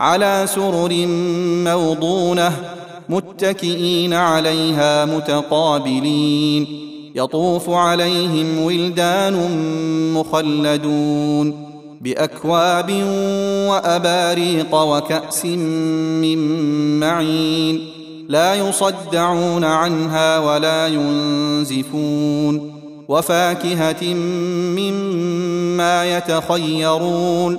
على سرر موضونة متكئين عليها متقابلين. يطوف عليهم ولدان مخلدون بأكواب وأباريق وكأس من معين. لا يصدعون عنها ولا ينزفون. وفاكهة مما يتخيرون.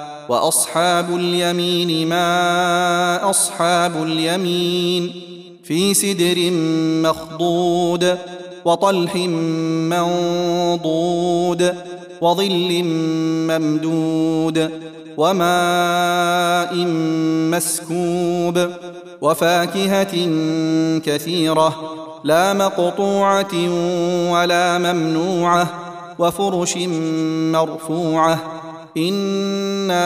وأصحاب اليمين ما أصحاب اليمين في سدر مخضود وطلح منضود وظل ممدود وماء مسكوب وفاكهة كثيرة لا مقطوعة ولا ممنوعة وفرش مرفوعة أنا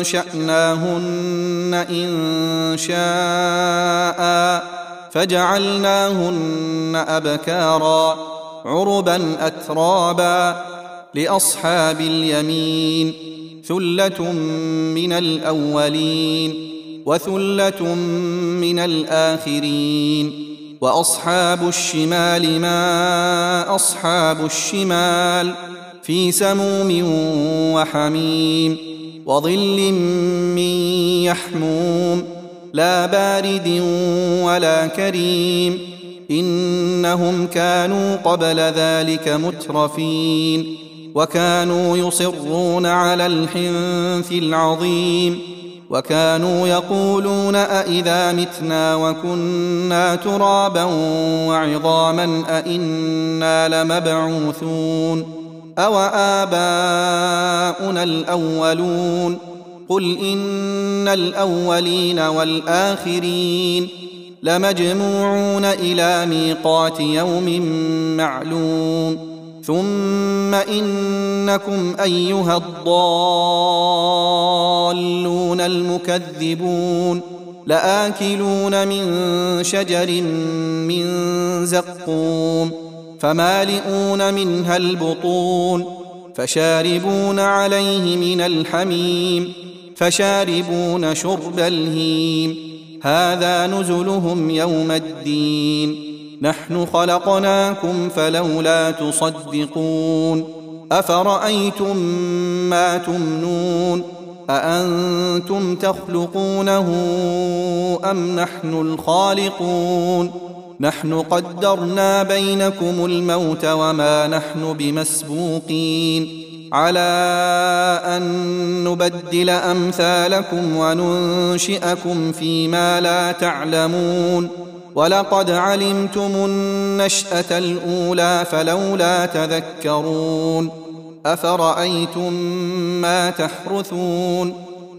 انشاناهن ان شاء فجعلناهن ابكارا عربا اترابا لاصحاب اليمين ثله من الاولين وثله من الاخرين واصحاب الشمال ما اصحاب الشمال في سموم وحميم وظل من يحموم لا بارد ولا كريم إنهم كانوا قبل ذلك مترفين وكانوا يصرون على الحنث العظيم وكانوا يقولون أإذا متنا وكنا ترابا وعظاما أإنا لمبعوثون أوآباؤنا الأولون قل إن الأولين والآخرين لمجموعون إلى ميقات يوم معلوم ثم إنكم أيها الضالون المكذبون لآكلون من شجر من زقوم فمالئون منها البطون فشاربون عليه من الحميم فشاربون شرب الهيم هذا نزلهم يوم الدين نحن خلقناكم فلولا تصدقون أفرأيتم ما تمنون أأنتم تخلقونه أم نحن الخالقون نحن قدرنا بينكم الموت وما نحن بمسبوقين. على أن نبدل أمثالكم وننشئكم فيما لا تعلمون. ولقد علمتم النشأة الأولى فلولا تذكرون. أفرأيتم ما تحرثون؟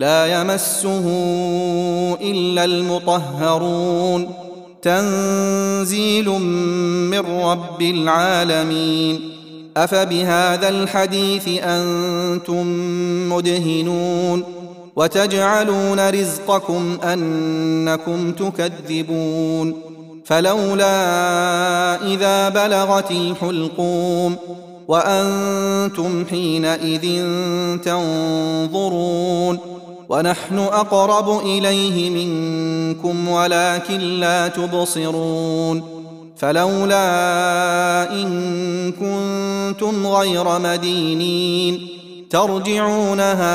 لا يمسه إلا المطهرون. تنزيل من رب العالمين. أفبهذا الحديث أنتم مدهنون. وتجعلون رزقكم أنكم تكذبون. فلولا إذا بلغت الحلقوم. وأنتم حينئذ تنظرون. ونحن أقرب إليه منكم ولكن لا تبصرون فلولا إن كنتم غير مدينين ترجعونها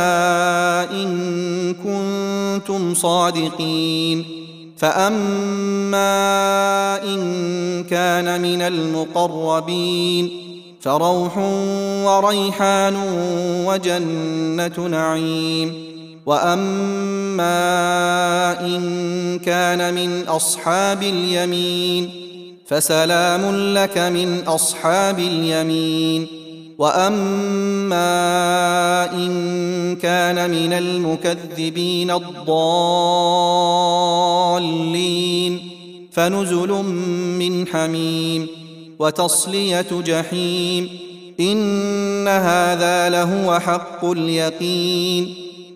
إن كنتم صادقين فأما إن كان من المقربين فروح وريحان وجنة نعيم واما ان كان من اصحاب اليمين فسلام لك من اصحاب اليمين واما ان كان من المكذبين الضالين فنزل من حميم وتصليه جحيم ان هذا لهو حق اليقين